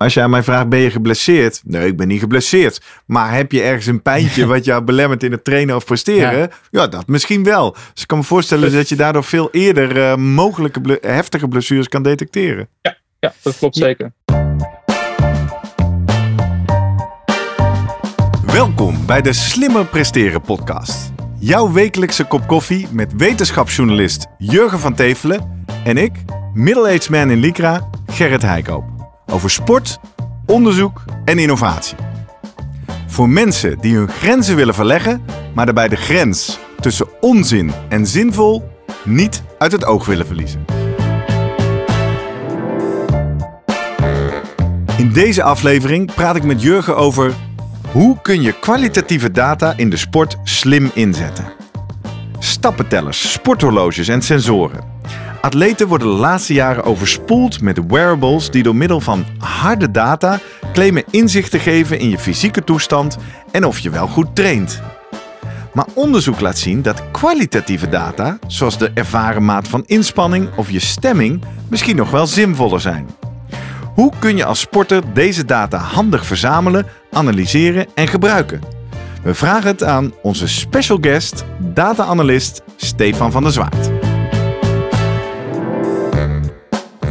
Als je aan mij vraagt, ben je geblesseerd? Nee, ik ben niet geblesseerd. Maar heb je ergens een pijntje wat jou belemmert in het trainen of presteren? Ja, dat misschien wel. Dus ik kan me voorstellen dat je daardoor veel eerder uh, mogelijke ble heftige blessures kan detecteren. Ja, ja dat klopt zeker. Welkom bij de Slimmer Presteren podcast. Jouw wekelijkse kop koffie met wetenschapsjournalist Jurgen van Tevelen en ik, middle-aged man in Lycra, Gerrit Heikoop. Over sport, onderzoek en innovatie. Voor mensen die hun grenzen willen verleggen, maar daarbij de grens tussen onzin en zinvol niet uit het oog willen verliezen. In deze aflevering praat ik met Jurgen over hoe kun je kwalitatieve data in de sport slim inzetten. Stappentellers, sporthorloges en sensoren. Atleten worden de laatste jaren overspoeld met wearables die door middel van harde data claimen inzicht te geven in je fysieke toestand en of je wel goed traint. Maar onderzoek laat zien dat kwalitatieve data, zoals de ervaren maat van inspanning of je stemming, misschien nog wel zinvoller zijn. Hoe kun je als sporter deze data handig verzamelen, analyseren en gebruiken? We vragen het aan onze special guest, data-analyst Stefan van der Zwaard.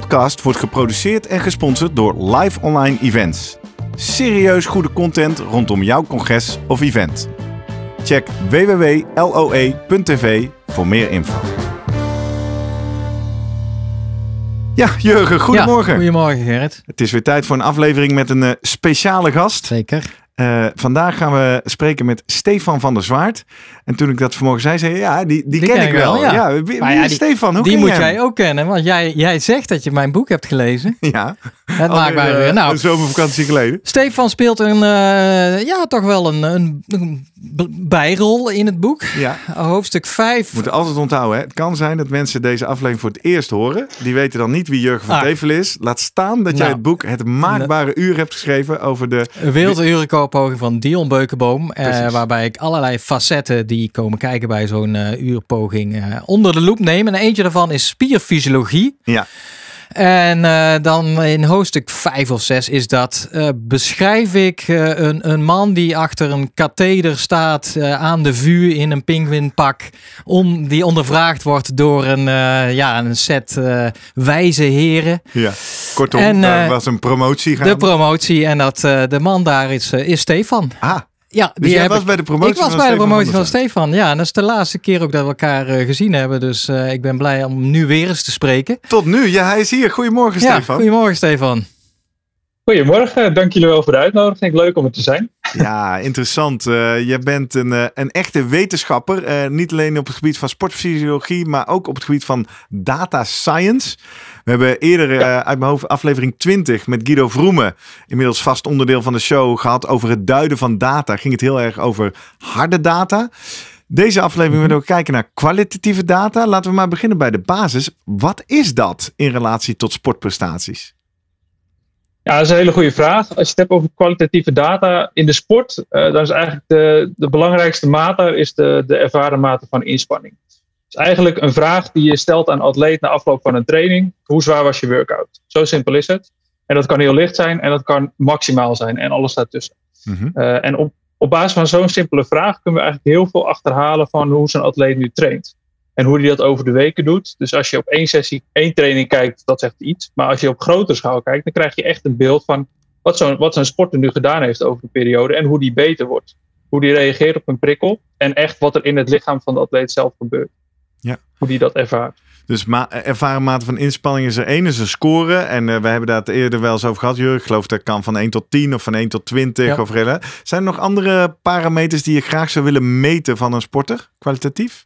podcast wordt geproduceerd en gesponsord door Live Online Events. Serieus goede content rondom jouw congres of event. Check www.loe.tv voor meer info. Ja, Jurgen, goedemorgen. Ja, goedemorgen Gerrit. Het is weer tijd voor een aflevering met een uh, speciale gast. Zeker. Uh, vandaag gaan we spreken met Stefan van der Zwaard. En toen ik dat vanmorgen zei, zei ja, die, die, die ken, ik wel. Ja. ja. wie, wie is Stefan? Hoe die ken moet je jij ook kennen, want jij, jij zegt dat je mijn boek hebt gelezen. Ja. Het maakt mij weer. Nou, een zomervakantie geleden. Stefan speelt een, uh, ja, toch wel een, een, een, bijrol in het boek. Ja. Hoofdstuk 5. We moeten altijd onthouden, hè. het kan zijn dat mensen deze aflevering voor het eerst horen. Die weten dan niet wie Jurgen van Ah. Tevel is. Laat staan dat jij Nou. het boek Het Maakbare Uur hebt geschreven over de... Een wereldurenkoopoging van Dion Beukenboom. eh, waarbij ik allerlei facetten die komen kijken bij zo'n eh, uurpoging eh, onder de loep neem. En eentje daarvan is spierfysiologie. Ja, En eh, dan in hoofdstuk 5 of 6 is dat. eh, beschrijf ik eh, een, een man die achter een katheder staat aan de vuur in een pinguïnpak. Om, die ondervraagd wordt door een, ja, een set wijze heren. ja. Kortom, En, daar was een promotie gaan. De promotie. En dat, de man daar is, is Stefan. ah, Ja, dus jij was ik- bij de promotie ik was van bij de promotie van. Stefan. Ja, en dat is de laatste keer ook dat we elkaar eh, gezien hebben. Dus eh, ik ben blij om nu weer eens te spreken. Tot nu, ja, hij is hier. Goedemorgen, Ja, Stefan. goedemorgen Stefan. Goedemorgen, dank jullie wel voor de uitnodiging. Leuk om er te zijn. Ja, interessant. Eh, je bent een, eh, een echte wetenschapper. eh, niet alleen op het gebied van sportfysiologie, maar ook op het gebied van data science. We hebben eerder uit mijn hoofd aflevering 20 met Guido Vroemen, inmiddels vast onderdeel van de show, gehad over het duiden van data. Ging het heel erg over harde data. Deze aflevering willen we kijken naar kwalitatieve data. Laten we maar beginnen bij de basis. Wat is dat in relatie tot sportprestaties? Ja, dat is een hele goede vraag. Als je het hebt over kwalitatieve data in de sport, eh, dan is eigenlijk de, de belangrijkste mate is de, de ervaren mate van inspanning. Dus eigenlijk een vraag die je stelt aan een atleet na afloop van een training. Hoe zwaar was je workout? Zo simpel is het. En dat kan heel licht zijn en dat kan maximaal zijn en alles daartussen. Eh, en op, op basis van zo'n simpele vraag kunnen we eigenlijk heel veel achterhalen van hoe zo'n atleet nu traint. En hoe hij dat over de weken doet. Dus als je op één sessie, één training kijkt, dat zegt iets. Maar als je op grotere schaal kijkt, dan krijg je echt een beeld van wat zo'n, wat zo'n sporter nu gedaan heeft over de periode. En hoe die beter wordt. Hoe die reageert op een prikkel. En echt wat er in het lichaam van de atleet zelf gebeurt. Ja. Hoe die dat ervaart. Dus ma ervaren mate van inspanning is er één, is een score. En eh, we hebben daar het eerder wel eens over gehad, Jurgen. Ik geloof dat kan van 1 tot 10 of van 1 tot 20. Ja. Of, zijn er nog andere parameters die je graag zou willen meten van een sporter, kwalitatief?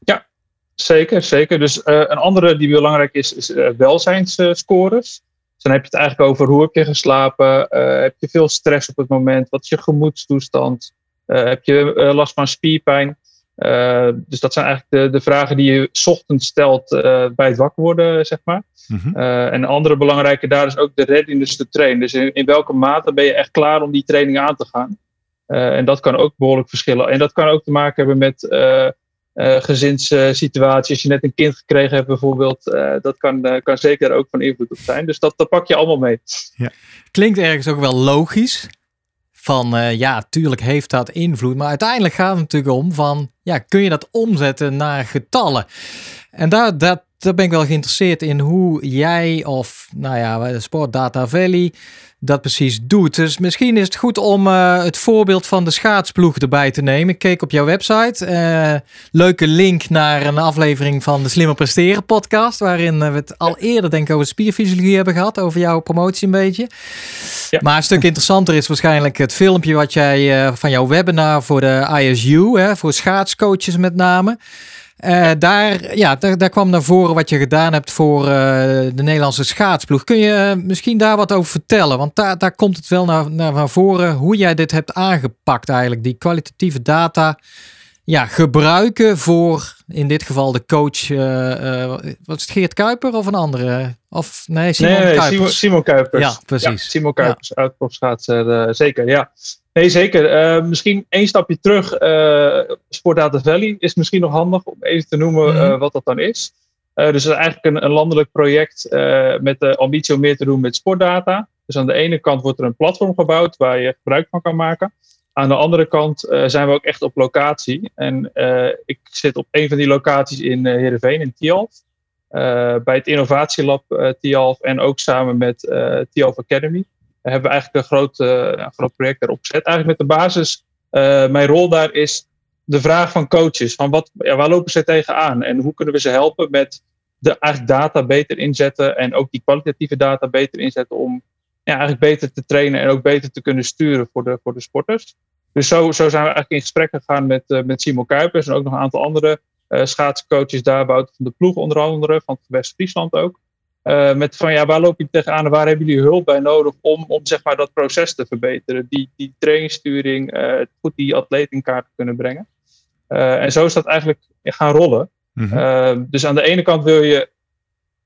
Zeker, zeker. Dus eh, een andere die belangrijk is, is eh, welzijnsscores. Dus dan heb je het eigenlijk over hoe heb je geslapen, heb je veel stress op het moment, wat is je gemoedstoestand, heb je last van spierpijn. dus dat zijn eigenlijk de, de vragen die je ochtends stelt bij het wakker worden, zeg maar. Mhm. en een andere belangrijke daar is ook de readiness te trainen. Dus in, in welke mate ben je echt klaar om die training aan te gaan? en dat kan ook behoorlijk verschillen. En dat kan ook te maken hebben met uh, gezinssituatie, als je net een kind gekregen hebt bijvoorbeeld, uh, dat kan, uh, kan zeker ook van invloed op zijn. Dus dat, dat pak je allemaal mee. Ja. Klinkt ergens ook wel logisch. Van ja, tuurlijk heeft dat invloed. Maar uiteindelijk gaat het natuurlijk om van ja, kun je dat omzetten naar getallen? En daar, dat, daar ben ik wel geïnteresseerd in hoe jij of nou ja, Sport Data Valley dat precies doet. Dus misschien is het goed om uh, het voorbeeld van de schaatsploeg erbij te nemen. Ik keek op jouw website. Uh, leuke link naar een aflevering van de Slimmer Presteren podcast. Waarin we het al eerder denk ik over spierfysiologie hebben gehad. Over jouw promotie een beetje. Ja. Maar een stuk interessanter is waarschijnlijk het filmpje wat jij uh, van jouw webinar voor de ISU. Hè, voor schaatscoaches met name. Uh, daar, ja, daar, kwam naar voren wat je gedaan hebt voor uh, de Nederlandse schaatsploeg. Kun je misschien daar wat over vertellen? Want daar, daar komt het wel naar, naar voren hoe jij dit hebt aangepakt eigenlijk. Die kwalitatieve data ja, gebruiken voor in dit geval de coach. Uh, wat is het, Geert Kuiper of een andere? Of nee, Simon nee, Kuipers. Simon, Simon Kuipers. Ja, precies. Ja, Simon Kuipers, ja. uit zeker, ja. Nee, zeker. Uh, misschien één stapje terug. Uh, Sportdata Valley is misschien nog handig om even te noemen uh, wat dat dan is. dus het is eigenlijk een, een landelijk project met de ambitie om meer te doen met sportdata. Dus aan de ene kant wordt er een platform gebouwd waar je gebruik van kan maken. Aan de andere kant zijn we ook echt op locatie. En ik zit op een van die locaties in uh, Heerenveen, in Tialf. bij het Innovatielab Tialf en ook samen met Tialf Academy hebben we eigenlijk een groot, uh, groot project erop gezet. Eigenlijk met de basis, uh, mijn rol daar is de vraag van coaches. Van wat, ja, waar lopen ze tegenaan? En hoe kunnen we ze helpen met de eigenlijk data beter inzetten en ook die kwalitatieve data beter inzetten om ja, eigenlijk beter te trainen en ook beter te kunnen sturen voor de, voor de sporters. Dus zo, zo zijn we eigenlijk in gesprek gegaan met, uh, met Simon Kuipers en ook nog een aantal andere uh, schaatscoaches daar, buiten van de ploeg onder andere, van West-Friesland ook. Uh, met van ja, waar loop je tegenaan en waar hebben jullie hulp bij nodig om, om zeg maar dat proces te verbeteren? Die, die trainingssturing, uh, goed die atleet in kaart te kunnen brengen. En zo is dat eigenlijk gaan rollen. Mm dus aan de ene kant wil je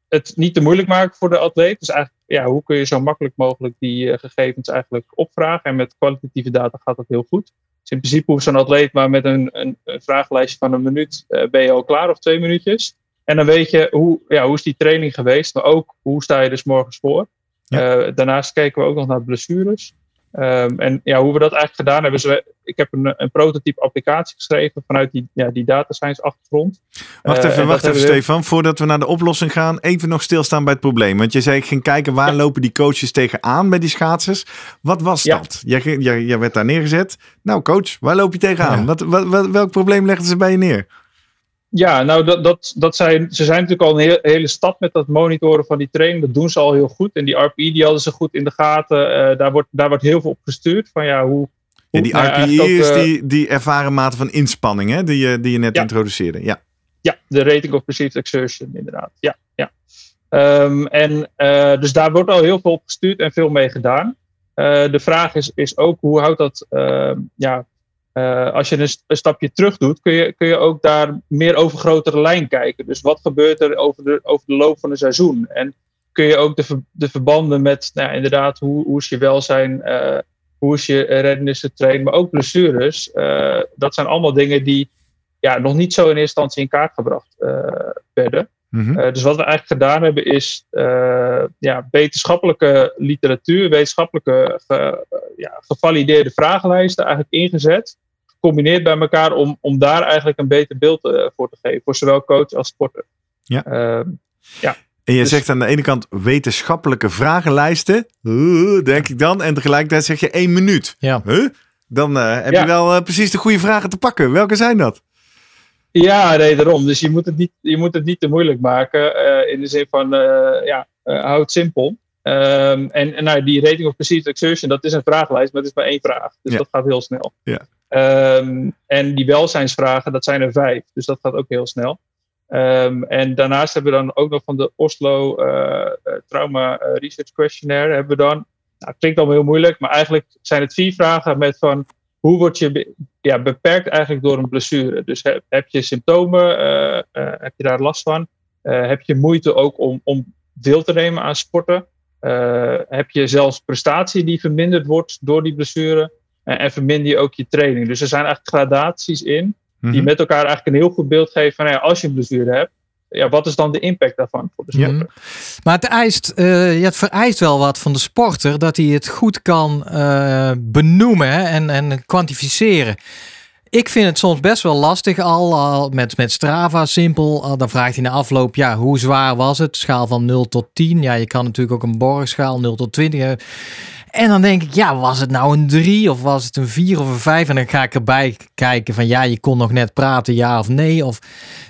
het niet te moeilijk maken voor de atleet. Dus eigenlijk, ja, hoe kun je zo makkelijk mogelijk die gegevens eigenlijk opvragen? En met kwalitatieve data gaat dat heel goed. Dus in principe hoeft zo'n atleet maar met een, een, een vragenlijstje van een minuut ben je al klaar of twee minuutjes. En dan weet je hoe, ja, hoe is die training geweest, maar ook hoe sta je dus morgens voor. Uh, daarnaast kijken we ook nog naar blessures. Um, en ja, hoe we dat eigenlijk gedaan hebben. Is ik heb een, een prototype applicatie geschreven vanuit die, ja, die data science achtergrond. Wacht even, uh, wacht even Stefan. Voordat we naar de oplossing gaan, even nog stilstaan bij het probleem. Want je zei, ik ging kijken waar lopen die coaches tegenaan bij die schaatsers. Wat was ja. dat? Jij, jij, jij, werd daar neergezet. Nou coach, waar loop je tegenaan? Ja. Wat, wat, wat, welk probleem legden ze bij je neer? Ja, nou, dat, dat, dat zijn, ze zijn natuurlijk al een hele stap met dat monitoren van die training. Dat doen ze al heel goed. En die RPI die hadden ze goed in de gaten. Uh, daar, wordt, daar wordt heel veel op gestuurd. Van ja, hoe, ja, die nou RPI ook, is uh, die, die ervaren mate van inspanning, hè? Die, je, die je net ja. introduceerde. Ja. ja, de rating of perceived exertion, inderdaad. Ja, ja. Um, en uh, dus daar wordt al heel veel op gestuurd en veel mee gedaan. de vraag is, is ook hoe houdt dat ehm, ja, uh, als je een, een, stapje terug doet, kun je, kun je ook daar meer over grotere lijn kijken. Dus wat gebeurt er over de, over de loop van een seizoen? En kun je ook de, de verbanden met, nou, inderdaad, hoe, hoe is je welzijn, uh, hoe is je reddenissen trainen, maar ook blessures. Uh, dat zijn allemaal dingen die ja, nog niet zo in eerste instantie in kaart gebracht werden. Mm -hmm. dus wat we eigenlijk gedaan hebben is ja, wetenschappelijke literatuur, wetenschappelijke ge, ja, gevalideerde vragenlijsten eigenlijk ingezet gecombineerd bij elkaar om, om daar eigenlijk een beter beeld uh, voor te geven. Voor zowel coach als sporter. Ja. Uh, ja. En je dus, zegt aan de ene kant wetenschappelijke vragenlijsten, uh, denk ik dan. En tegelijkertijd zeg je één minuut. Ja. Huh? Dan uh, heb ja. je wel precies de goede vragen te pakken. Welke zijn dat? Ja, nee, daarom. Dus je moet het niet, je moet het niet te moeilijk maken. in de zin van, ja, hou het simpel. Um, en, en nou, die rating of perceived exertion, dat is een vragenlijst, maar het is maar één vraag. Dus ja. dat gaat heel snel. Ja. Um, en die welzijnsvragen, dat zijn er vijf. Dus dat gaat ook heel snel. Ehm, en daarnaast hebben we dan ook nog van de Oslo Trauma Research Questionnaire. Hebben we dan, nou, klinkt allemaal heel moeilijk, maar eigenlijk zijn het vier vragen met van hoe word je ja, beperkt eigenlijk door een blessure? Dus heb, heb je symptomen? heb je daar last van? heb je moeite ook om, om deel te nemen aan sporten? Heb je zelfs prestatie die verminderd wordt door die blessure. En, en verminder je ook je training. Dus er zijn eigenlijk gradaties in. Die mhm. met elkaar eigenlijk een heel goed beeld geven van ja, als je een blessure hebt. Ja, wat is dan de impact daarvan voor de sporter? Maar het, eist, uh, ja, het vereist wel wat van de sporter dat hij het goed kan uh, benoemen en, en kwantificeren. Ik vind het soms best wel lastig al, al met, met Strava simpel. Al, dan vraagt hij na afloop, ja, hoe zwaar was het? Schaal van 0 tot 10. Ja, je kan natuurlijk ook een borgschaal 0 tot 20. En dan denk ik, ja, was het nou een 3 of was het een 4 of een 5? En dan ga ik erbij kijken van, ja, je kon nog net praten, ja of nee. Of,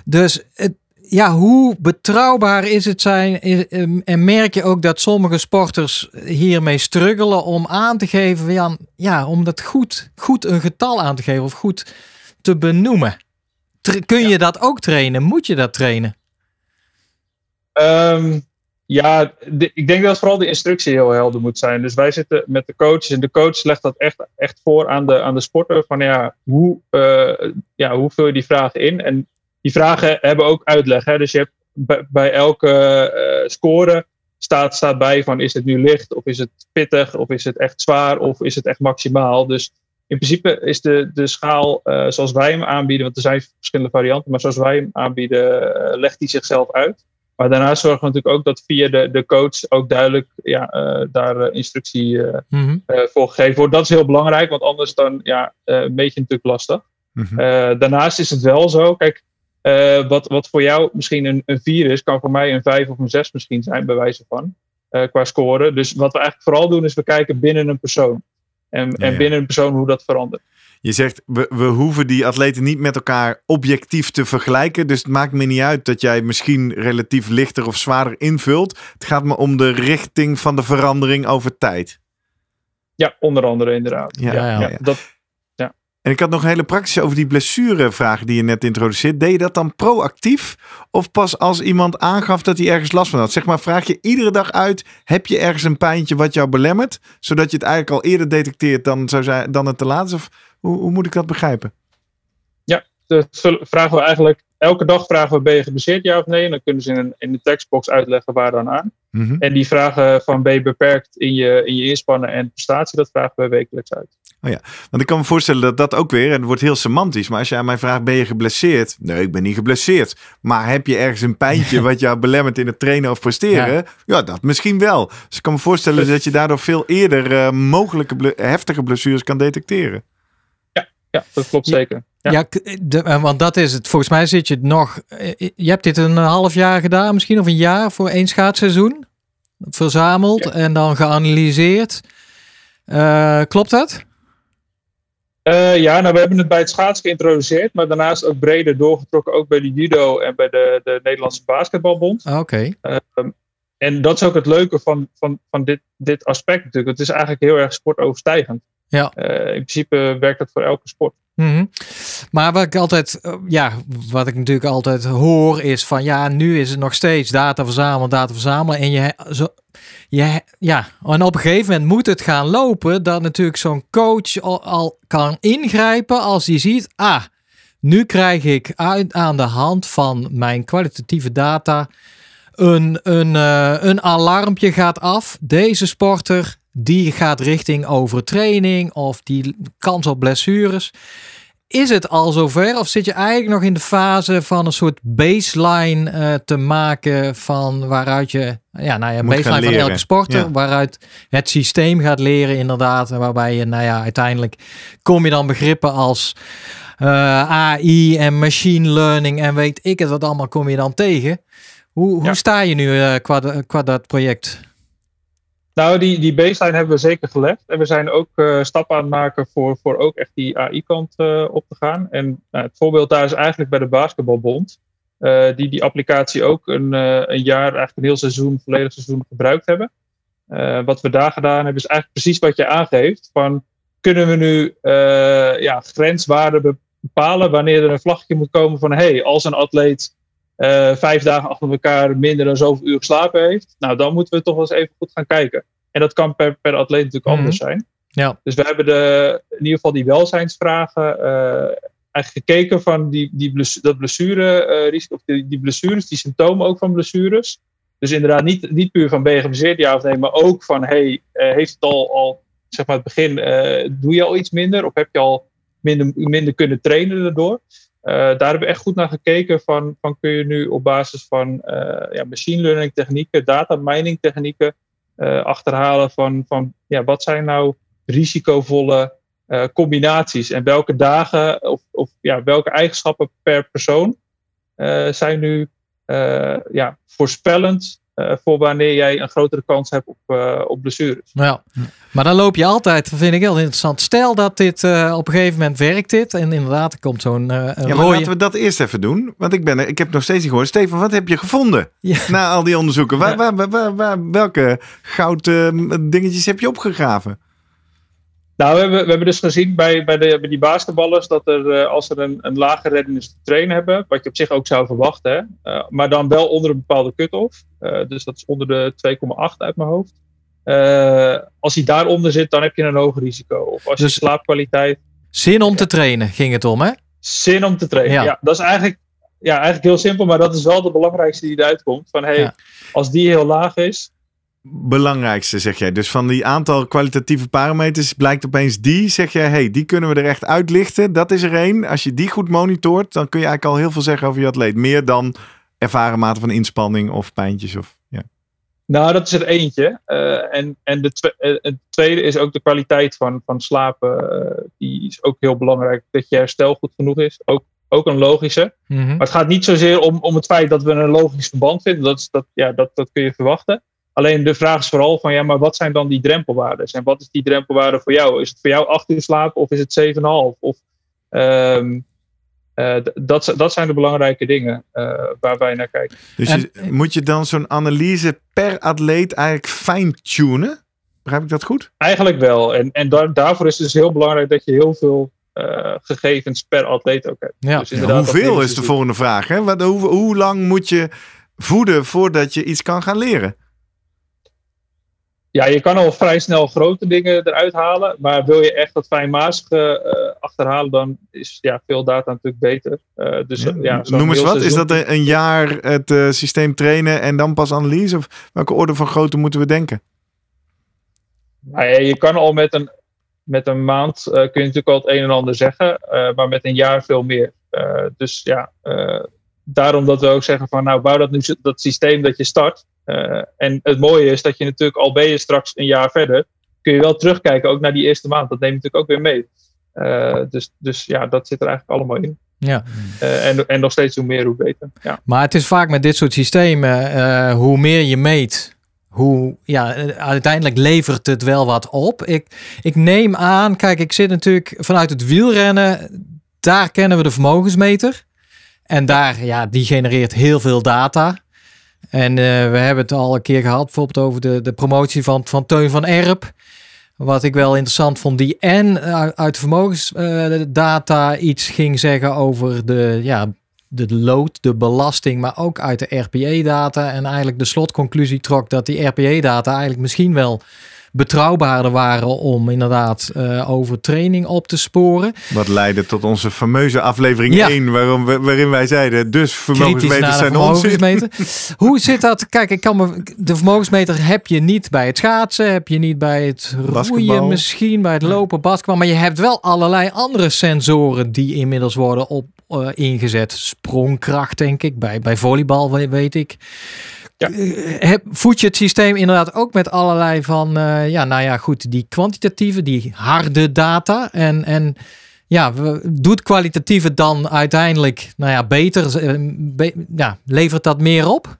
dus het, ja, hoe betrouwbaar is het zijn? Ehm, en merk je ook dat sommige sporters hiermee struggelen om aan te geven, ja, ja om dat goed, goed een getal aan te geven of goed te benoemen. kun je dat ook trainen? Moet je dat trainen? Um, ja, ik denk dat vooral de instructie heel helder moet zijn. Dus wij zitten met de coaches en de coach legt dat echt, echt voor aan de, aan de sporter. Van ja hoe, uh, ja, hoe vul je die vragen in? En die vragen hebben ook uitleg. Hè? Dus je hebt bij, elke uh, score staat, staat bij van is het nu licht of is het pittig of is het echt zwaar of is het echt maximaal. Dus in principe is de, de schaal uh, zoals wij hem aanbieden, want er zijn verschillende varianten, maar zoals wij hem aanbieden, legt hij zichzelf uit. Maar daarnaast zorgen we natuurlijk ook dat via de, de coach ook duidelijk ja, uh, daar instructie mm -hmm. voor gegeven wordt. Dat is heel belangrijk, want anders dan ja, meet je natuurlijk lastig. Mm -hmm. daarnaast is het wel zo, kijk, uh, wat, wat voor jou misschien een, een 4 is, kan voor mij een 5 of een 6 misschien zijn, bij wijze van. Uh, qua scoren. Dus wat we eigenlijk vooral doen, is we kijken binnen een persoon. En, ja, en binnen een persoon hoe dat verandert. Je zegt, we, we hoeven die atleten niet met elkaar objectief te vergelijken. Dus het maakt me niet uit dat jij misschien relatief lichter of zwaarder invult. Het gaat me om de richting van de verandering over tijd. Ja, onder andere inderdaad. Ja, ja, ja, Dat, en ik had nog een hele praktische over die blessurevragen die je net introduceert. Deed je dat dan proactief? Of pas als iemand aangaf dat hij ergens last van had? Zeg maar, vraag je iedere dag uit: heb je ergens een pijntje wat jou belemmert? Zodat je het eigenlijk al eerder detecteert dan, zou zijn, dan het te laat is? Of hoe, hoe moet ik dat begrijpen? Ja, dat vragen we eigenlijk elke dag vragen we: ben je geblesseerd, ja of nee? En dan kunnen ze in, een, in de tekstbox uitleggen waar dan aan. Mhm. En die vragen van ben je beperkt in je, in je inspannen en prestatie, dat vragen we wekelijks uit. Oh ja, want ik kan me voorstellen dat dat ook weer, en het wordt heel semantisch, maar als je aan mij vraagt, ben je geblesseerd? Nee, ik ben niet geblesseerd. Maar heb je ergens een pijntje wat jou belemmert in het trainen of presteren? Ja, dat misschien wel. Dus ik kan me voorstellen dat je daardoor veel eerder uh, mogelijke heftige blessures kan detecteren. Ja, dat klopt zeker. Ja, ja de, eh, want dat is het. Volgens mij zit je het nog. Eh, je hebt dit een half jaar gedaan, misschien of een jaar voor één schaatsseizoen. Verzameld en dan geanalyseerd. Uh, klopt dat? Uh, ja, nou, we hebben het bij het schaatsen geïntroduceerd, maar daarnaast ook breder doorgetrokken, ook bij de judo en bij de, de Nederlandse basketbalbond. Ah, oké. Okay. Uh, en dat is ook het leuke van, van, van dit, dit aspect natuurlijk. Het is eigenlijk heel erg sportoverstijgend. Ja. Uh, in principe werkt dat voor elke sport. Mm -hmm. Maar wat ik altijd, ja, wat ik natuurlijk altijd hoor is van ja, nu is het nog steeds data verzamelen, data verzamelen. En je, zo, je, ja, en op een gegeven moment moet het gaan lopen dat natuurlijk zo'n coach al, al, kan ingrijpen als hij ziet, ah, nu krijg ik uit, aan de hand van mijn kwalitatieve data een, een, uh, een alarmpje gaat af. Deze sporter die gaat richting overtraining of die kans op blessures. Is het al zover of zit je eigenlijk nog in de fase van een soort baseline uh, te maken van waaruit je, ja, nou ja, baseline van elke sporter, waaruit het systeem gaat leren inderdaad, waarbij je, nou ja, uiteindelijk kom je dan begrippen als uh, eh, AI en machine learning en weet ik het wat allemaal kom je dan tegen. Hoe, hoe sta je nu uh, qua, qua dat project? Nou, die, die baseline hebben we zeker gelegd. En we zijn ook uh, stappen aan het maken voor, voor ook echt die AI-kant uh, op te gaan. En uh, het voorbeeld daar is eigenlijk bij de Basketbalbond. die die applicatie ook een, een jaar, eigenlijk een heel seizoen, volledig seizoen gebruikt hebben. wat we daar gedaan hebben is eigenlijk precies wat je aangeeft. Van, kunnen we nu ja, grenswaarden bepalen wanneer er een vlaggetje moet komen van... hey, als een atleet vijf dagen achter elkaar minder dan zoveel uur geslapen heeft. Nou, dan moeten we toch wel eens even goed gaan kijken. En dat kan per, per atleet natuurlijk Mhm. anders zijn. Ja. Dus we hebben de, in ieder geval die welzijnsvragen eh, eigenlijk gekeken van die, die bless, dat blessure, eh, of die, die blessures, die symptomen ook van blessures. Dus inderdaad niet, niet puur van ben je geblesseerd ja of nee, maar ook van hey, eh, heeft het al, al zeg maar het begin, eh, doe je al iets minder of heb je al minder, minder kunnen trainen daardoor? Eh, daar hebben we echt goed naar gekeken van, van kun je nu op basis van eh, ja, machine learning technieken, data mining technieken eh, achterhalen van, van ja, wat zijn nou risicovolle combinaties en welke dagen of, of ja, welke eigenschappen per persoon zijn nu ja, voorspellend eh, voor wanneer jij een grotere kans hebt op, eh, op blessures. Ja, maar dan loop je altijd, dat vind ik heel interessant. Stel dat dit eh, op een gegeven moment werkt dit en inderdaad er komt zo'n eh, Ja, maar rode... laten we dat eerst even doen. Want ik, ben, er- ik heb nog steeds niet gehoord. Stefan, wat heb je gevonden Ja. na al die onderzoeken? Waar, Ja. waar, waar, waar- waar- welke goud eh, dingetjes heb je opgegraven? Nou, we hebben, we hebben dus gezien bij, bij, de, bij die basketballers dat er, eh, als ze een, een lage readiness to train hebben, wat je op zich ook zou verwachten, hè, eh, maar dan wel onder een bepaalde cut-off, eh, dus dat is onder de 2,8 uit mijn hoofd. Als hij daaronder zit, dan heb je een hoog risico. Of als je Dus- slaapkwaliteit, Zin om te trainen ging het om, hè? zin om te trainen. Ja. Ja. dat is eigenlijk, ja, eigenlijk heel simpel, maar dat is wel de belangrijkste die eruit komt. Van hey, Ja. als die heel laag is, Belangrijkste, zeg jij. Dus van die aantal kwalitatieve parameters blijkt opeens die. Zeg jij, hey, die kunnen we er echt uitlichten. Dat is er één. Als je die goed monitort, dan kun je eigenlijk al heel veel zeggen over je atleet. Meer dan ervaren mate van inspanning of pijntjes. Of, ja. Nou, dat is er eentje. Eh, en en de eh, het tweede is ook de kwaliteit van, van slapen. eh, die is ook heel belangrijk. Dat je herstel goed genoeg is. Ook, ook een logische. Mhm. Maar het gaat niet zozeer om, om het feit dat we een logisch verband vinden. Dat, is, dat, ja, dat, dat kun je verwachten. Alleen de vraag is vooral van, ja, maar wat zijn dan die drempelwaarden? En wat is die drempelwaarde voor jou? Is het voor jou 8 uur slaap of is het 7,5? Of, ehm, eh, d- dat, dat zijn de belangrijke dingen eh, waar wij naar kijken. Dus En- je, moet je dan zo'n analyse per atleet eigenlijk fine-tunen? Begrijp ik dat goed? Eigenlijk wel. En, en daar, daarvoor is het dus heel belangrijk dat je heel veel eh, gegevens per atleet ook hebt. Ja. Dus Ja, hoeveel is de zo- volgende vraag? Hè? Wat, hoe, hoe lang moet je voeden voordat je iets kan gaan leren? Ja, je kan al vrij snel grote dingen eruit halen. Maar wil je echt dat fijnmazige eh achterhalen, dan is ja, veel data natuurlijk beter. Eh, dus, Ja, Noem eens wat. Is dat een, een jaar het eh, systeem trainen en dan pas analyse? Of welke orde van grootte moeten we denken? Nou ja, je kan al met een, met een maand eh, kun je natuurlijk al het een en ander zeggen, eh, maar met een jaar veel meer. Eh, dus ja, eh, daarom dat we ook zeggen van nou bouw dat nu dat systeem dat je start. Eh, en het mooie is dat je natuurlijk al ben je straks een jaar verder, kun je wel terugkijken ook naar die eerste maand. Dat neem je natuurlijk ook weer mee. Eh, dus, dus ja, dat zit er eigenlijk allemaal in. Ja. Eh, en, en nog steeds hoe meer, hoe beter. Ja. Maar het is vaak met dit soort systemen, hoe meer je meet, hoe ja, uiteindelijk levert het wel wat op. Ik, ik neem aan, kijk, ik zit natuurlijk vanuit het wielrennen, daar kennen we de vermogensmeter. En daar, ja, die genereert heel veel data. En eh, we hebben het al een keer gehad, bijvoorbeeld over de, de promotie van, van Teun van Erp. Wat ik wel interessant vond, die en eh, uit vermogensdata iets ging zeggen over de, ja, de load, de belasting, maar ook uit de RPE-data. En eigenlijk de slotconclusie trok dat die RPE-data eigenlijk misschien wel betrouwbaarder waren om inderdaad eh, over training op te sporen. Wat leidde tot onze fameuze aflevering Ja. 1, waarom we, waarin wij zeiden, dus vermogensmeters zijn onzin. vermogensmeter. Hoe zit dat? Kijk, ik kan me, de vermogensmeter heb je niet bij het schaatsen, heb je niet bij het roeien, Basketbal. misschien bij het lopen, basketbal. Maar je hebt wel allerlei andere sensoren die inmiddels worden op, eh, ingezet. Sprongkracht, denk ik, bij, bij volleybal, we- weet ik. Ja. Eh, voed je het systeem inderdaad ook met allerlei van, eh, ja, nou ja, goed, die kwantitatieve, die harde data. En, en ja, doet kwalitatieve dan uiteindelijk, nou ja, beter, eh, ja, levert dat meer op?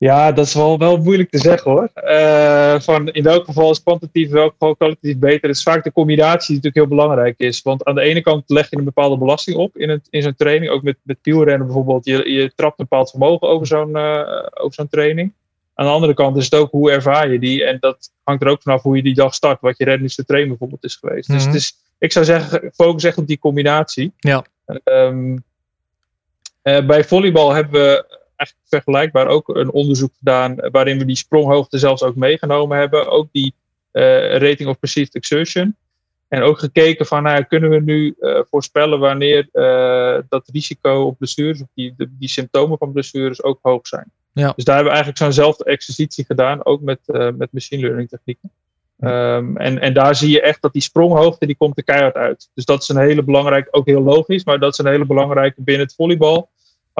Ja, dat is wel, wel moeilijk te zeggen hoor. Eh, van in welk geval is kwantitatief, in welk geval kwalitatief beter. Het is vaak de combinatie die natuurlijk heel belangrijk is. Want aan de ene kant leg je een bepaalde belasting op in, het, in zo'n training. Ook met, met wielrennen bijvoorbeeld. Je, je trapt een bepaald vermogen over zo'n eh, over zo'n training. Aan de andere kant is het ook hoe ervaar je die. En dat hangt er ook vanaf hoe je die dag start. Wat je reddingste train bijvoorbeeld is geweest. Dus Mhm. het is, ik zou zeggen, focus echt op die combinatie. Ja. Ehm, bij volleybal hebben we eigenlijk vergelijkbaar ook een onderzoek gedaan waarin we die spronghoogte zelfs ook meegenomen hebben. Ook die rating of perceived exertion. En ook gekeken van, nou, kunnen we nu uh, voorspellen wanneer uh, dat risico op blessures, of die, de, die symptomen van blessures ook hoog zijn. Ja. Dus daar hebben we eigenlijk zo'nzelfde exercitie gedaan, ook met, met machine learning technieken. Um, en, en daar zie je echt dat die spronghoogte, die komt er keihard uit. Dus dat is een hele belangrijke, ook heel logisch, maar dat is een hele belangrijke binnen het volleybal.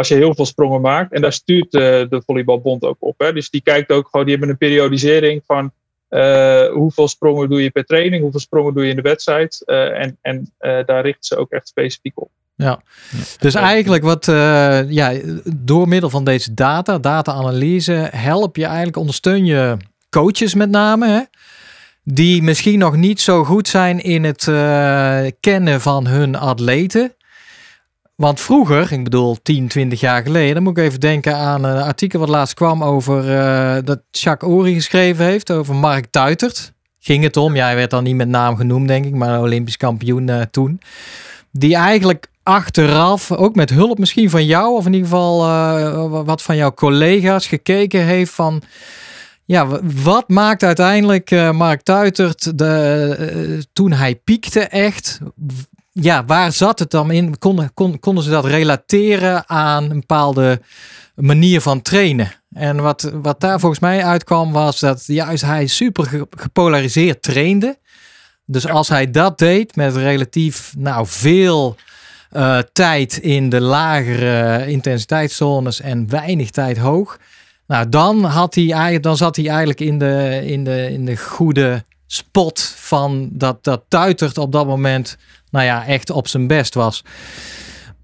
Als je heel veel sprongen maakt, en daar stuurt de volleybalbond ook op. Hè. Dus die kijkt ook gewoon, die hebben een periodisering van uh, hoeveel sprongen doe je per training? Hoeveel sprongen doe je in de wedstrijd? Uh, en en uh, daar richten ze ook echt specifiek op. Ja, dus eigenlijk wat, ja, door middel van deze data, data-analyse, help je eigenlijk, ondersteun je coaches met name, hè? die misschien nog niet zo goed zijn in het kennen van hun atleten. Want vroeger, ik bedoel 10, 20 jaar geleden, moet ik even denken aan een artikel wat laatst kwam over uh, dat Jacques Ory geschreven heeft over Mark Tuitert. Ging het om, ja, hij werd dan niet met naam genoemd, denk ik, maar Olympisch kampioen uh, toen. Die eigenlijk achteraf, ook met hulp misschien van jou, of in ieder geval uh, wat van jouw collega's, gekeken heeft van. Ja, wat maakt uiteindelijk Mark Tuitert de, toen hij piekte echt? Ja, waar zat het dan in? Konden, konden ze dat relateren aan een bepaalde manier van trainen? En wat, wat daar volgens mij uitkwam was dat juist hij super gepolariseerd trainde. Dus als hij dat deed met relatief nou, veel uh, tijd in de lagere intensiteitszones en weinig tijd hoog. Nou, dan, had hij eigenlijk, dan zat hij eigenlijk in de, in de, in de goede spot van dat, dat tuitert op dat moment nou ja, echt op zijn best was.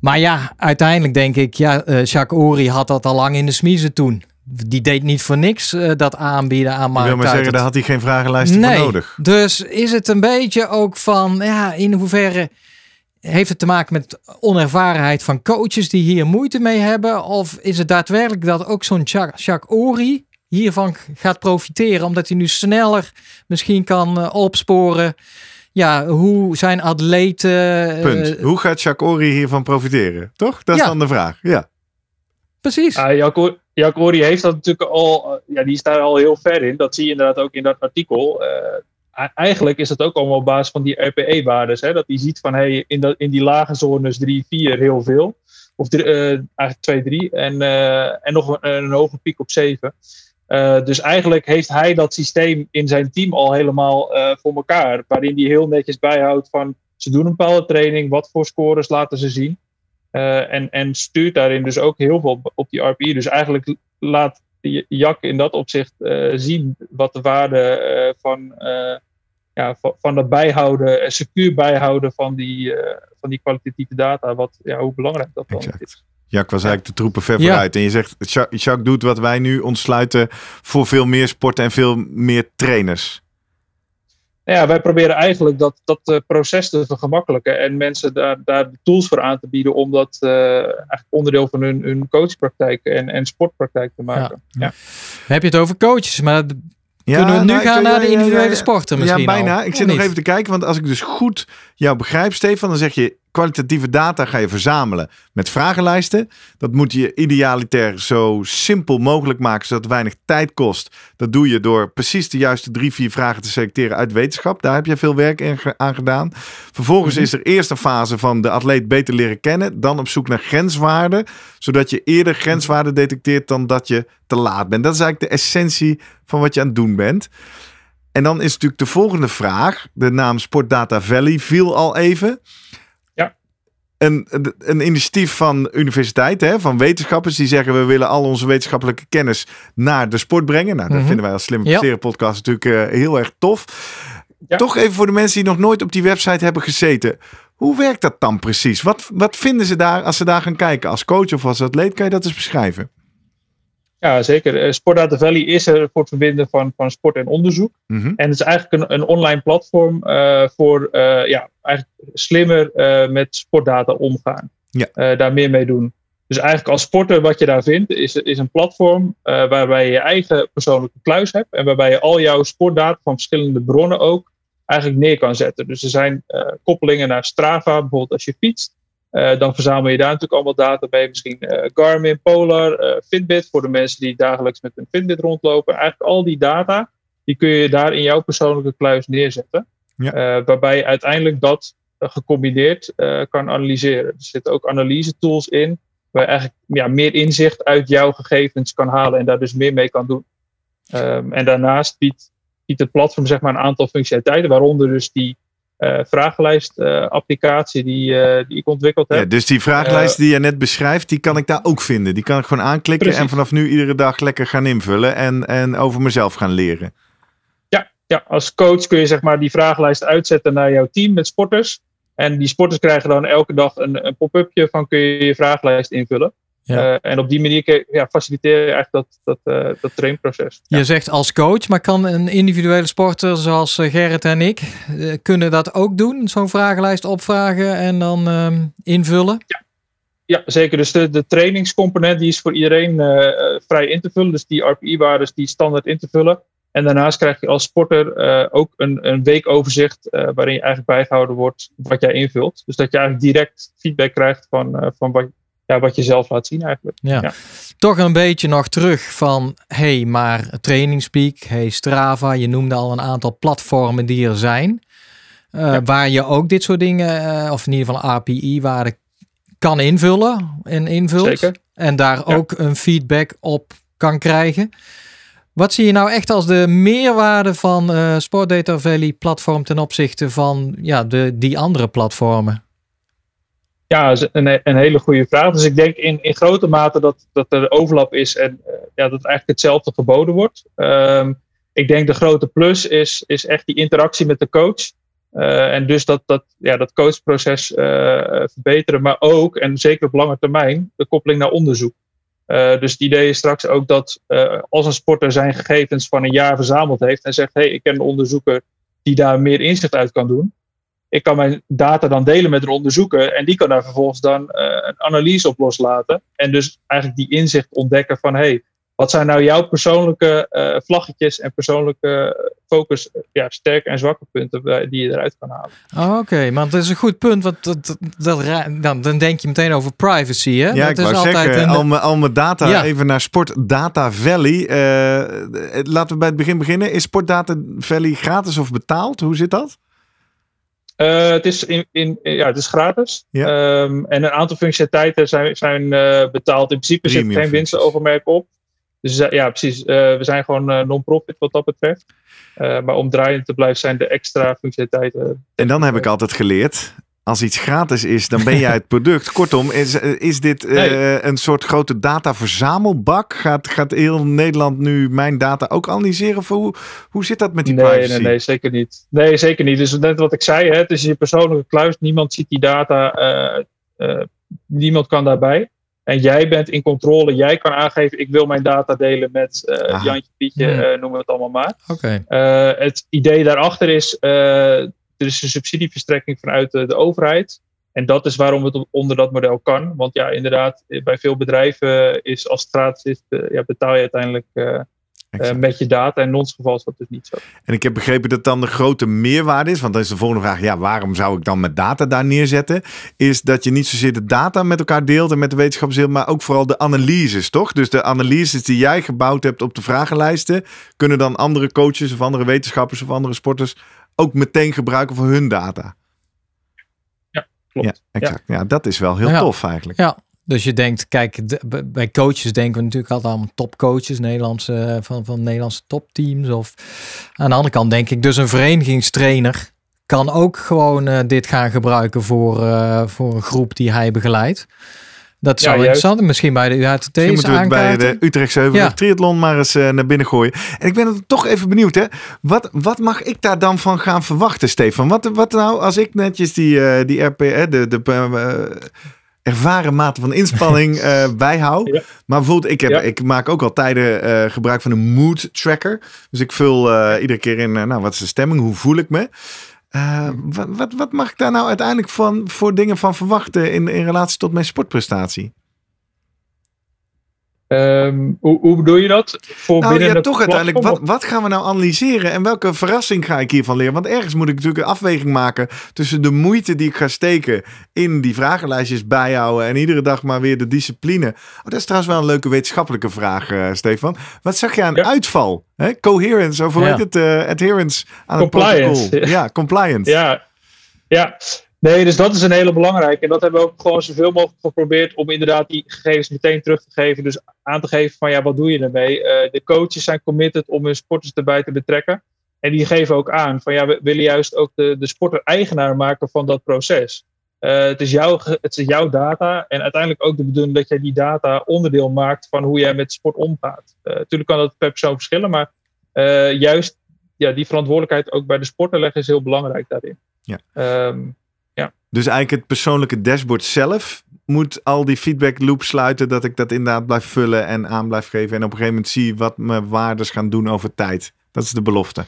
Maar ja, uiteindelijk denk ik, ja, uh, Jacques Ori had dat al lang in de smiezen toen. Die deed niet voor niks uh, dat aanbieden aan Mark Ik wil maar zeggen, daar had hij geen vragenlijst nee, voor nodig. Dus is het een beetje ook van, ja, in hoeverre heeft het te maken met onervarenheid van coaches die hier moeite mee hebben? Of is het daadwerkelijk dat ook zo'n Jacques Ori hiervan gaat profiteren, omdat hij nu sneller misschien kan uh, opsporen? ja, hoe zijn atleten... Punt. Uh, hoe gaat Jacques hiervan profiteren? Toch? Dat is ja. dan de vraag. Ja. Precies. Uh, heeft dat natuurlijk al... Uh, ja, die is daar al heel ver in. Dat zie je inderdaad ook in dat artikel. Uh, eigenlijk is dat ook allemaal op basis van die RPE-waardes. Dat hij ziet van, hey, in, dat, in die lage zones 3, 4 heel veel. Of eigenlijk 2, 3. En, en nog een, een hoge piek op 7. Uh, dus eigenlijk heeft hij dat systeem in zijn team al helemaal uh, voor elkaar. Waarin hij heel netjes bijhoudt van ze doen een bepaalde training, wat voor scores laten ze zien. Uh, en, en stuurt daarin dus ook heel veel op die RPI. Dus eigenlijk laat Jak in dat opzicht zien wat de waarde van, ja, van, van het bijhouden, secuur bijhouden van die, van die kwalitatieve data, wat, ja, hoe belangrijk dat dan is. Jack was eigenlijk de troepen ver vooruit. En je zegt, Jacques doet wat wij nu ontsluiten voor veel meer sporten en veel meer trainers. Ja, wij proberen eigenlijk dat, dat uh, proces te vergemakkelijken en mensen daar, daar de tools voor aan te bieden om dat uh, eigenlijk onderdeel van hun, hun coachpraktijk en, en sportpraktijk te maken. Ja. Ja. Heb je het over coaches, maar ja, Kunnen we nu nou, gaan naar de individuele sporten misschien Ja, bijna. Ik zit nog even te kijken, want als ik dus goed jou begrijp, Stefan, dan zeg je kwalitatieve data ga je verzamelen met vragenlijsten. Dat moet je idealiter zo simpel mogelijk maken, zodat het weinig tijd kost. Dat doe je door precies de juiste drie, vier vragen te selecteren uit wetenschap. Daar heb je veel werk aan gedaan. Vervolgens mhm. is er eerst een fase van de atleet beter leren kennen. Dan op zoek naar grenswaarden, zodat je eerder grenswaarden detecteert dan dat je te laat bent. Dat is eigenlijk de essentie van wat je aan het doen bent. En dan is natuurlijk de volgende vraag. De naam Sportdata Valley viel al even een, een initiatief van universiteiten, hè, van wetenschappers die zeggen we willen al onze wetenschappelijke kennis naar de sport brengen. Nou, dat mhm. vinden wij als Slimme Presteren podcast natuurlijk uh, heel erg tof. Toch even voor de mensen die nog nooit op die website hebben gezeten. Hoe werkt dat dan precies? Wat, wat vinden ze daar als ze daar gaan kijken? Als coach of als atleet, kan je dat eens beschrijven? Ja, zeker. Eh, Sportdata Valley is er voor het verbinden van, van sport en onderzoek. Mhm. En het is eigenlijk een, een online platform uh, voor uh, ja, eigenlijk slimmer met sportdata omgaan. Ja. daar meer mee doen. Dus eigenlijk als sporter wat je daar vindt, is, is een platform waarbij je je eigen persoonlijke kluis hebt. En waarbij je al jouw sportdata van verschillende bronnen ook eigenlijk neer kan zetten. Dus er zijn koppelingen naar Strava, bijvoorbeeld als je fietst. Dan verzamel je daar natuurlijk allemaal data bij. Misschien Garmin, Polar, Fitbit voor de mensen die dagelijks met een Fitbit rondlopen. Eigenlijk al die data, die kun je daar in jouw persoonlijke kluis neerzetten. Ja. waarbij je uiteindelijk dat gecombineerd kan analyseren. Er zitten ook analyse tools in waar je eigenlijk ja, meer inzicht uit jouw gegevens kan halen en daar dus meer mee kan doen. Ehm, en daarnaast biedt, biedt het platform zeg maar, een aantal functionaliteiten, waaronder dus die uh, vragenlijst-applicatie die, eh, die ik ontwikkeld heb. Ja, dus die vragenlijst die je net beschrijft, die kan ik daar ook vinden. Die kan ik gewoon aanklikken en vanaf nu iedere dag lekker gaan invullen en, en over mezelf gaan leren. Ja, ja, als coach kun je zeg maar die vragenlijst uitzetten naar jouw team met sporters. En die sporters krijgen dan elke dag een, een pop-upje van kun je je vragenlijst invullen. Ja. Uh, en op die manier ja, faciliteer je eigenlijk dat, dat, uh, dat trainproces. Je zegt als coach, maar kan een individuele sporter zoals eh, Gerrit en ik, kunnen dat ook doen? Zo'n vragenlijst opvragen en dan uh, invullen? Ja. ja, zeker. Dus de, de trainingscomponent die is voor iedereen vrij in te vullen. Dus die RPI-waardes die standaard in te vullen. En daarnaast krijg je als sporter uh, ook een, een weekoverzicht uh, waarin je eigenlijk bijgehouden wordt wat jij invult. Dus dat je eigenlijk direct feedback krijgt van, uh, van wat, ja, wat je zelf laat zien eigenlijk. Ja. ja. Toch een beetje nog terug van, hey, maar Trainingspeak, hey Strava, je noemde al een aantal platformen die er zijn. Ja. Waar je ook dit soort dingen, of in ieder geval API-waarde kan invullen en invult. Zeker. En daar ook een feedback op kan krijgen. Wat zie je nou echt als de meerwaarde van uh, Sport Data Valley platform ten opzichte van ja, de, die andere platformen? Ja, is een, een hele goede vraag. Dus ik denk in, in grote mate dat, dat er overlap is en uh, ja, dat eigenlijk hetzelfde geboden wordt. Um, ik denk de grote plus is, is echt die interactie met de coach. Uh, en dus dat, dat, ja, dat coachproces verbeteren, maar ook, en zeker op lange termijn, de koppeling naar onderzoek. Dus het idee is straks ook dat als een sporter zijn gegevens van een jaar verzameld heeft en zegt: hey, ik ken een onderzoeker die daar meer inzicht uit kan doen. Ik kan mijn data dan delen met een onderzoeker en die kan daar vervolgens dan uh, een analyse op loslaten. En dus eigenlijk die inzicht ontdekken van: hey, wat zijn nou jouw persoonlijke uh, vlaggetjes en persoonlijke focus, ja, sterke en zwakke punten die je eruit kan halen? Oh, Oké, maar dat is een goed punt, want dat, dat, dan, dan denk je meteen over privacy. Hè? Ja, dat ik wou zeggen, een... al, mijn, al mijn data ja. even naar Sport Data Valley. Uh, laten we bij het begin beginnen. Is Sport Data Valley gratis of betaald? Hoe zit dat? Uh, het, is in, in, ja, het is gratis. Ja. Um, en een aantal functionaliteiten zijn, zijn uh, betaald. In principe zit er geen winstovermerk op. Dus ja, precies. We zijn gewoon non-profit wat dat betreft. Maar om draaiend te blijven zijn de extra functionaliteiten. En dan heb ik altijd geleerd. Als iets gratis is, dan ben jij het product. Kortom, is, is dit nee. een soort grote dataverzamelbak? Gaat, gaat heel Nederland nu mijn data ook analyseren? Of hoe, hoe zit dat met die nee, privacy? Nee, nee, zeker niet. Nee, zeker niet. Dus net wat ik zei, hè, het is je persoonlijke kluis. Niemand ziet die data. niemand kan daarbij. En jij bent in controle. Jij kan aangeven, ik wil mijn data delen met uh, Jantje, Pietje, uh, noemen we het allemaal maar. Okay. Uh, het idee daarachter is, er is een subsidieverstrekking vanuit de, de, overheid. En dat is waarom het onder dat model kan. Want ja, inderdaad, bij veel bedrijven is als is, ja, betaal je uiteindelijk uh, met je data. En in ons geval is dat dus niet zo. En ik heb begrepen dat dan de grote meerwaarde is. Want dan is de volgende vraag: ja, waarom zou ik dan mijn data daar neerzetten? Is dat je niet zozeer de data met elkaar deelt en met de wetenschapsdeel, maar ook vooral de analyses, toch? Dus de analyses die jij gebouwd hebt op de vragenlijsten, kunnen dan andere coaches of andere wetenschappers of andere sporters ook meteen gebruiken voor hun data. Ja, klopt. Ja, exact. Ja, ja dat is wel heel ja. tof eigenlijk. Ja, dus je denkt, kijk, de, bij coaches denken we natuurlijk altijd aan topcoaches, Nederlandse, van, van Nederlandse topteams. Of aan de andere kant denk ik, dus een verenigingstrainer kan ook gewoon uh, dit gaan gebruiken voor, uh, voor een groep die hij begeleidt. Dat zou ja, interessant Misschien bij de UHTT Misschien moeten we het bij de Utrechtse Heuvel ja. Triathlon maar eens uh, naar binnen gooien. En ik ben er toch even benieuwd. Hè? Wat, wat mag ik daar dan van gaan verwachten, Stefan? Wat, wat nou als ik netjes die, uh, die RP, de, de, uh, ervaren mate van inspanning uh, bijhoud. Ja. Maar bijvoorbeeld, ik, heb, ja. ik maak ook al tijden uh, gebruik van een mood tracker. Dus ik vul uh, iedere keer in, nou, wat is de stemming? Hoe voel ik me? Wat, wat, wat, mag ik daar nou uiteindelijk van, voor dingen van verwachten in, in relatie tot mijn sportprestatie? Ehm, hoe, hoe, bedoel je dat? Voor nou binnen ja, toch uiteindelijk. Wat, wat, gaan we nou analyseren en welke verrassing ga ik hiervan leren? Want ergens moet ik natuurlijk een afweging maken tussen de moeite die ik ga steken in die vragenlijstjes bijhouden en iedere dag maar weer de discipline. Oh, dat is trouwens wel een leuke wetenschappelijke vraag, uh, Stefan. Wat zag je aan uitval? Hè? Coherence, of hoe heet het? Uh, adherence aan compliance. het protocol. Ja, compliance. Ja, ja. Nee, dus dat is een hele belangrijke. En dat hebben we ook gewoon zoveel mogelijk geprobeerd om inderdaad die gegevens meteen terug te geven. Dus aan te geven van ja, wat doe je ermee? Uh, de coaches zijn committed om hun sporters erbij te betrekken. En die geven ook aan van ja, we willen juist ook de, de sporter eigenaar maken van dat proces. Uh, het, is jouw, het is jouw data en uiteindelijk ook de bedoeling dat jij die data onderdeel maakt van hoe jij met sport omgaat. Uh, natuurlijk kan dat per persoon verschillen, maar juist ja, die verantwoordelijkheid ook bij de sporter leggen is heel belangrijk daarin. Ja. Um, ja. Dus eigenlijk het persoonlijke dashboard zelf moet al die feedback loop sluiten. Dat ik dat inderdaad blijf vullen en aan blijf geven. En op een gegeven moment zie wat mijn waardes gaan doen over tijd. Dat is de belofte.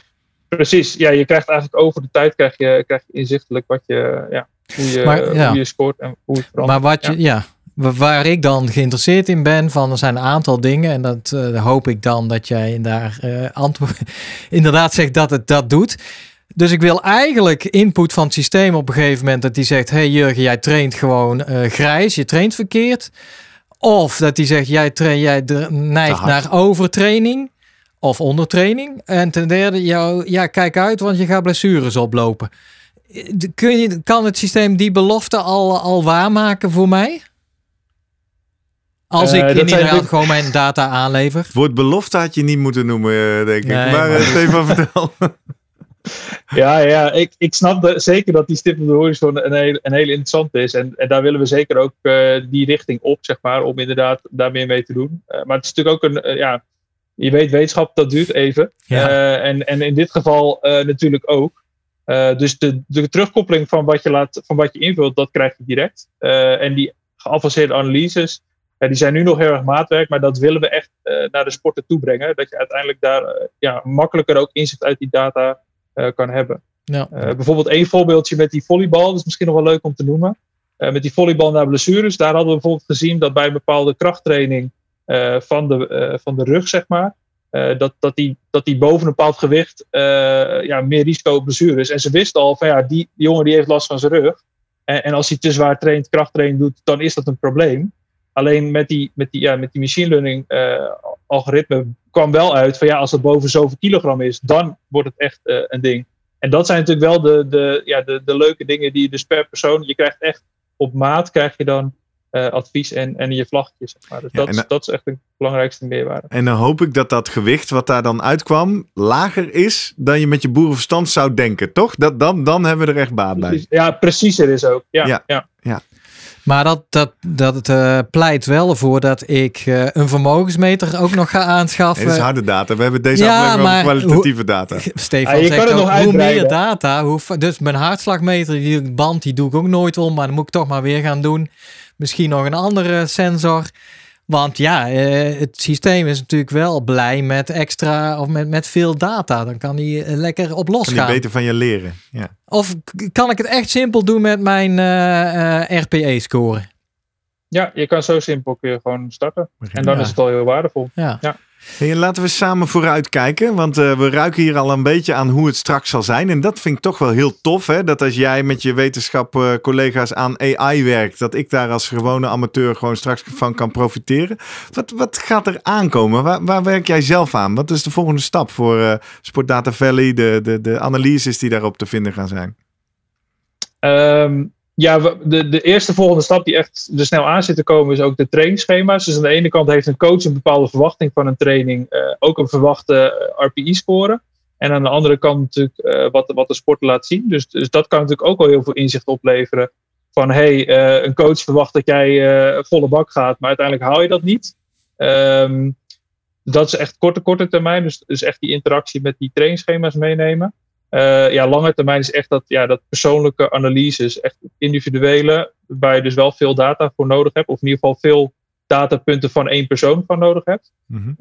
Precies, ja, je krijgt eigenlijk over de tijd krijg je, krijg je inzichtelijk wat je, ja, hoe, je, hoe je scoort en hoe het verandert. Maar wat je, ja. Waar ik dan geïnteresseerd in ben, van er zijn een aantal dingen. En dat uh, hoop ik dan dat jij daar uh, antwoord, inderdaad zegt dat het dat doet. Dus ik wil eigenlijk input van het systeem op een gegeven moment dat die zegt: hey Jurgen, jij traint gewoon uh, grijs, je traint verkeerd. Of dat die zegt: jij, train, jij neigt naar overtraining of ondertraining. En ten derde, jou, ja, kijk uit, want je gaat blessures oplopen. Kun je, kan het systeem die belofte al, al waarmaken voor mij? Als ik uh, inderdaad gewoon mijn data aanlever. Het woord belofte had je niet moeten noemen, denk ik. maar, maar... Stefan, vertel. ja, ja ik, ik snap zeker dat die stip op de horizon een heel, een heel interessant is. En, en daar willen we zeker ook uh, die richting op, zeg maar, om inderdaad daar meer mee te doen. Uh, maar het is natuurlijk ook een, uh, ja, je weet, wetenschap, dat duurt even. Ja. en, en in dit geval natuurlijk ook. dus de, de terugkoppeling van wat, je laat, van wat je invult, dat krijg je direct. en die geavanceerde analyses, die zijn nu nog heel erg maatwerk, maar dat willen we echt naar de sporten toe brengen. Dat je uiteindelijk daar ja, makkelijker ook inzicht uit die data eh, kan hebben. Ja. Eh, bijvoorbeeld één voorbeeldje met die volleybal, dat is misschien nog wel leuk om te noemen. Eh, met die volleybal naar blessures, daar hadden we bijvoorbeeld gezien dat bij een bepaalde krachttraining van, de, van de rug, zeg maar, dat, dat, die, dat die boven een bepaald gewicht ja, meer risico op blessures. En ze wisten al van ja, die, die, jongen die heeft last van zijn rug. En, en als hij te zwaar traint, krachttraining doet, dan is dat een probleem. Alleen met die, met die, ja, met die machine learning algoritme kwam wel uit van ja, als het boven zoveel kilogram is, dan wordt het echt uh, een ding. En dat zijn natuurlijk wel de, de, ja, de, de leuke dingen die je dus per persoon, je krijgt echt op maat krijg je dan uh, advies en, en je vlaggetjes. Zeg maar. Dus ja, dat, dat is echt de belangrijkste meerwaarde. En dan hoop ik dat dat gewicht wat daar dan uitkwam lager is dan je met je boerenverstand zou denken, toch? Dat, dan, dan hebben we er echt baat bij. Ja, preciezer is ook. Ja, ja. ja. ja. Maar dat, dat, dat uh, pleit wel ervoor dat ik uh, een vermogensmeter ook nog ga aanschaffen. Het is harde data. We hebben deze ja, aflevering kwalitatieve data. Stefan ah, zegt ook, hoe meer data. Hoe, dus mijn hartslagmeter, die band, die doe ik ook nooit om. Maar dan moet ik toch maar weer gaan doen. Misschien nog een andere sensor. Want ja, eh, het systeem is natuurlijk wel blij met extra of met, met veel data. Dan kan hij eh, lekker op losgaan. Kan hij beter van je leren. Ja. Of kan ik het echt simpel doen met mijn uh, RPE-score? Ja, je kan zo simpel kun je gewoon starten. En dan is het al heel waardevol. Ja. ja. Laten we samen vooruit kijken, want uh, we ruiken hier al een beetje aan hoe het straks zal zijn. En dat vind ik toch wel heel tof, hè? dat als jij met je wetenschapcollega's aan AI werkt, dat ik daar als gewone amateur gewoon straks van kan profiteren. Wat, wat gaat er aankomen? Waar, waar werk jij zelf aan? Wat is de volgende stap voor uh, Sportdata Valley, de, de, de analyses die daarop te vinden gaan zijn? Um, ja, de, de eerste volgende stap die echt er snel aan zit te komen is ook de trainingsschema's. Dus aan de ene kant heeft een coach een bepaalde verwachting van een training, uh, ook een verwachte eh, RPI-score. En aan de andere kant natuurlijk uh, wat, wat de sporter laat zien. Dus, dus dat kan natuurlijk ook al heel veel inzicht opleveren. Van hey, een coach verwacht dat jij volle bak gaat, maar uiteindelijk haal je dat niet. Um, dat is echt korte, korte termijn. Dus, dus echt die interactie met die trainingsschema's meenemen. Uh, ja, lange termijn is echt dat, ja, dat persoonlijke analyses, echt individuele, waar je dus wel veel data voor nodig hebt, of in ieder geval veel datapunten van één persoon van nodig hebt. Mm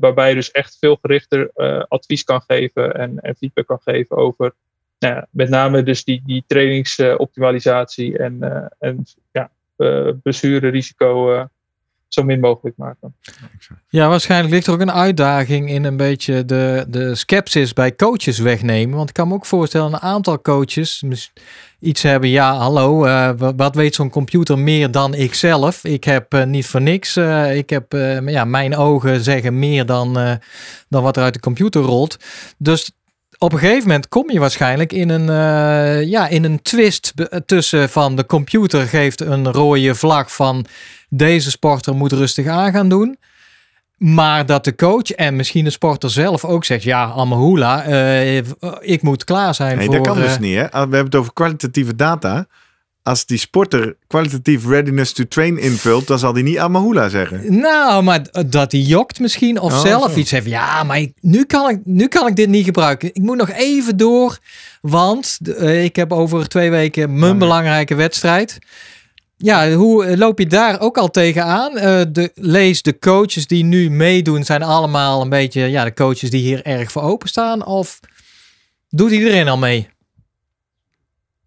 waarbij je dus echt veel gerichter uh, advies kan geven en, en, feedback kan geven over nou ja, met name dus die, die trainingsoptimalisatie en, en ja, blessure risico zo min mogelijk maken. Ja, waarschijnlijk ligt er ook een uitdaging in een beetje de, de skepsis bij coaches wegnemen. Want ik kan me ook voorstellen, een aantal coaches iets hebben. Ja, hallo, uh, wat weet zo'n computer meer dan ik zelf? Ik heb uh, niet voor niks. Uh, ik heb, ja, mijn ogen zeggen meer dan, dan wat er uit de computer rolt. Dus op een gegeven moment kom je waarschijnlijk in een, ja, in een twist tussen van de computer geeft een rode vlag van deze sporter moet rustig aan gaan doen. Maar dat de coach en misschien de sporter zelf ook zegt: Ja, Amahula, uh, ik moet klaar zijn. Nee, voor, dat kan dus niet. Hè? We hebben het over kwalitatieve data. Als die sporter kwalitatief readiness to train invult, dan zal hij niet Amahula zeggen. Nou, maar dat hij jokt misschien of oh, zelf iets heeft. Ja, maar nu, kan ik, nu kan ik dit niet gebruiken. Ik moet nog even door, want uh, ik heb over twee weken mijn belangrijke wedstrijd. Ja, hoe loop je daar ook al tegenaan? Uh, de, lees de coaches die nu meedoen, zijn allemaal een beetje ja, de coaches die hier erg voor openstaan? Of doet iedereen al mee?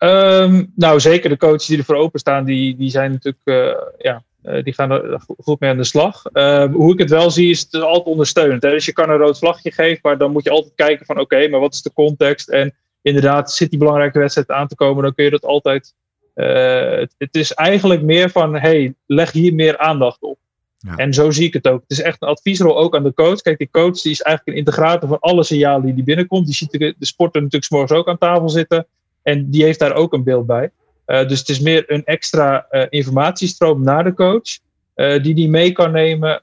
Um, nou, zeker de coaches die er voor openstaan, die, die zijn natuurlijk, uh, ja, uh, die gaan er goed mee aan de slag. Uh, hoe ik het wel zie, is het altijd ondersteunend. Hè? Dus je kan een rood vlagje geven, maar dan moet je altijd kijken van oké, okay, maar wat is de context? En inderdaad, zit die belangrijke wedstrijd aan te komen, dan kun je dat altijd uh, het, het, is eigenlijk meer van, hey, leg hier meer aandacht op. Ja. En zo zie ik het ook. Het is echt een adviesrol ook aan de coach. Kijk, die coach die is eigenlijk een integrator van alle signalen die, die binnenkomt. Die ziet de, de sporter natuurlijk s'morgens ook aan tafel zitten. En die heeft daar ook een beeld bij. Uh, dus het is meer een extra uh, informatiestroom naar de coach. die die mee kan nemen.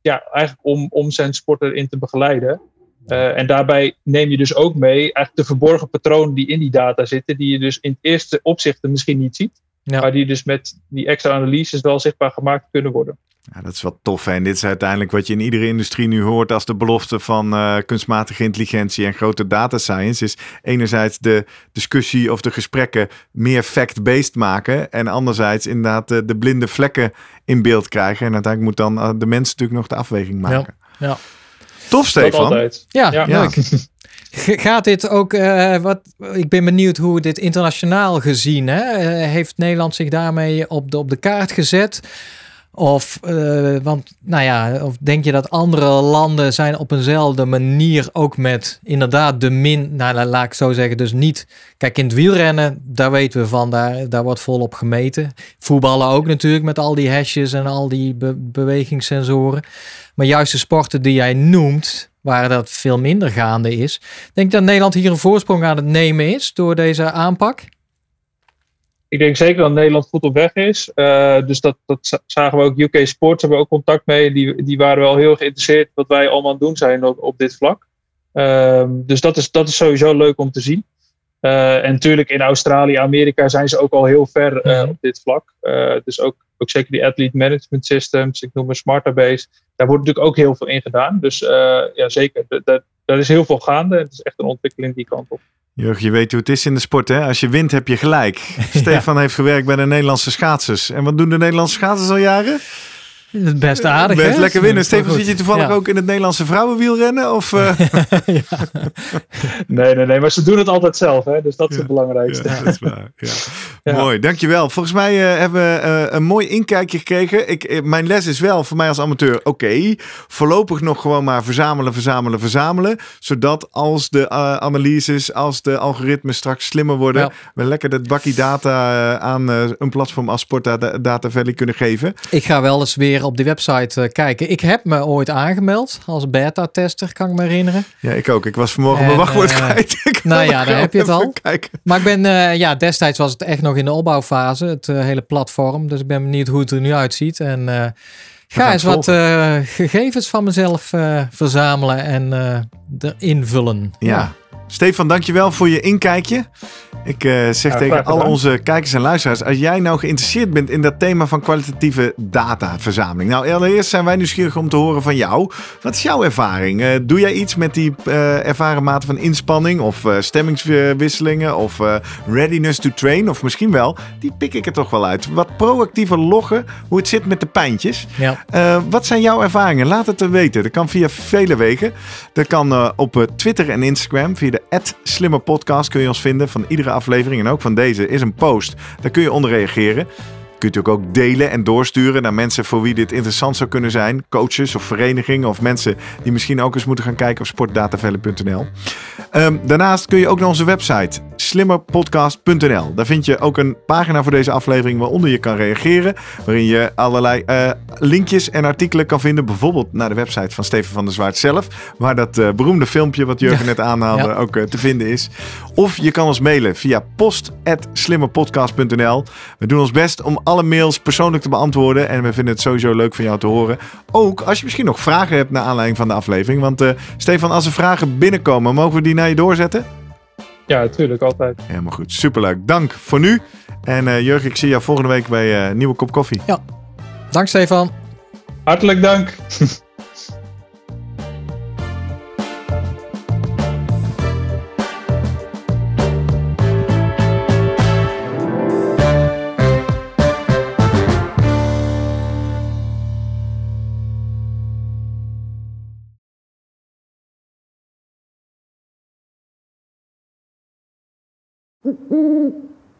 ja, eigenlijk om, om zijn sporter in te begeleiden. En daarbij neem je dus ook mee eigenlijk de verborgen patronen die in die data zitten, die je dus in het eerste opzicht misschien niet ziet, ja. maar die dus met die extra analyses wel zichtbaar gemaakt kunnen worden. Ja, dat is wel tof. Hè? En dit is uiteindelijk wat je in iedere industrie nu hoort als de belofte van uh, kunstmatige intelligentie en grote data science. Is enerzijds de discussie of de gesprekken meer fact-based maken. En anderzijds inderdaad de, de, blinde vlekken in beeld krijgen. En uiteindelijk moet dan uh, de mens natuurlijk nog de afweging maken. Ja. ja. Tof, Stefan. Ja, ja, leuk. Gaat dit ook, uh, wat, ik ben benieuwd hoe dit internationaal gezien, hè? Uh, heeft Nederland zich daarmee op de, op de kaart gezet? Of, uh, want, nou ja, of denk je dat andere landen zijn op eenzelfde manier ook met inderdaad de min, nou laat ik zo zeggen, dus niet. Kijk, in het wielrennen, daar weten we van, daar, daar wordt volop gemeten. Voetballen ook natuurlijk met al die hashjes en al die be bewegingssensoren. Maar juist de sporten die jij noemt, waar dat veel minder gaande is. Denk dat Nederland hier een voorsprong aan het nemen is door deze aanpak? Ik denk zeker dat Nederland goed op weg is. Uh, dus dat, dat zagen we ook. UK Sports hebben we ook contact mee. Die, die waren wel heel geïnteresseerd wat wij allemaal aan het doen zijn op, op dit vlak. Uh, dus dat is, dat is sowieso leuk om te zien. Uh, en natuurlijk in Australië, Amerika zijn ze ook al heel ver uh, op dit vlak. Uh, dus ook, ook zeker die athlete management systems, ik noem een Smarterbase. Daar wordt natuurlijk ook heel veel in gedaan. Dus ja, zeker, daar is heel veel gaande. Het is echt een ontwikkeling die kant op. Jurg, je weet hoe het is in de sport, hè? Als je wint, heb je gelijk. Stefan heeft gewerkt bij de Nederlandse schaatsers. En wat doen de Nederlandse schaatsers al jaren? Het best aardig, Best hè? lekker winnen. Stefan, zit je toevallig ook in het Nederlandse vrouwenwielrennen? Of, uh... nee, nee, nee. Maar ze doen het altijd zelf, hè? Dus dat is het belangrijkste. dat is waar. Ja. Mooi, dankjewel. Volgens mij uh, hebben we uh, een mooi inkijkje gekregen. Ik, mijn les is wel voor mij als amateur, oké, voorlopig nog gewoon maar verzamelen, verzamelen, verzamelen. Zodat als de analyses, als de algoritmes straks slimmer worden, ja. we lekker dat bakkie data aan een platform als Sporta Data Valley kunnen geven. Ik ga wel eens weer op die website uh, kijken. Ik heb me ooit aangemeld als beta-tester, kan ik me herinneren. Ja, ik ook. Ik was vanmorgen en, mijn wachtwoord uh, kwijt. nou ja, daar heb je het al. Kijken. Maar ik ben, uh, ja, destijds was het echt nog in de opbouwfase, het hele platform. Dus ik ben benieuwd hoe het er nu uitziet. En ga eens wat gegevens van mezelf verzamelen en erin vullen. Ja. ja. Stefan, dankjewel voor je inkijkje. Ik uh, zeg tegen al onze kijkers en luisteraars, als jij nou geïnteresseerd bent in dat thema van kwalitatieve dataverzameling. Nou, allereerst zijn wij nieuwsgierig om te horen van jou. Wat is jouw ervaring? Uh, doe jij iets met die uh, ervaren mate van inspanning of stemmingswisselingen of readiness to train? Of misschien wel, die pik ik er toch wel uit. Wat proactiever loggen, hoe het zit met de pijntjes. Ja. wat zijn jouw ervaringen? Laat het er weten. Dat kan via vele wegen. Dat kan op Twitter en Instagram. Via de @slimmerpodcast kun je ons vinden van iedere aflevering en ook van deze is een post. Daar kun je onder reageren. Kunt u ook delen en doorsturen naar mensen voor wie dit interessant zou kunnen zijn. Coaches of verenigingen of mensen die misschien ook eens moeten gaan kijken op sportdatavellen.nl. Ehm, daarnaast kun je ook naar onze website slimmerpodcast.nl. Daar vind je ook een pagina voor deze aflevering waaronder je kan reageren. Waarin je allerlei uh, linkjes en artikelen kan vinden. Bijvoorbeeld naar de website van Steven van der Zwaard zelf. Waar dat uh, beroemde filmpje wat Jurgen net aanhaalde ja. ook uh, te vinden is. Of je kan ons mailen via post.slimmerpodcast.nl. We doen ons best om alle mails persoonlijk te beantwoorden. En we vinden het sowieso leuk van jou te horen. Ook als je misschien nog vragen hebt naar aanleiding van de aflevering. Want Stefan, als er vragen binnenkomen, mogen we die naar je doorzetten? Ja, natuurlijk, altijd. Helemaal goed. Superleuk. Dank voor nu. En uh, Jurgen, ik zie jou volgende week bij uh, Nieuwe Kop Koffie. Ja. Dank Stefan. Hartelijk dank.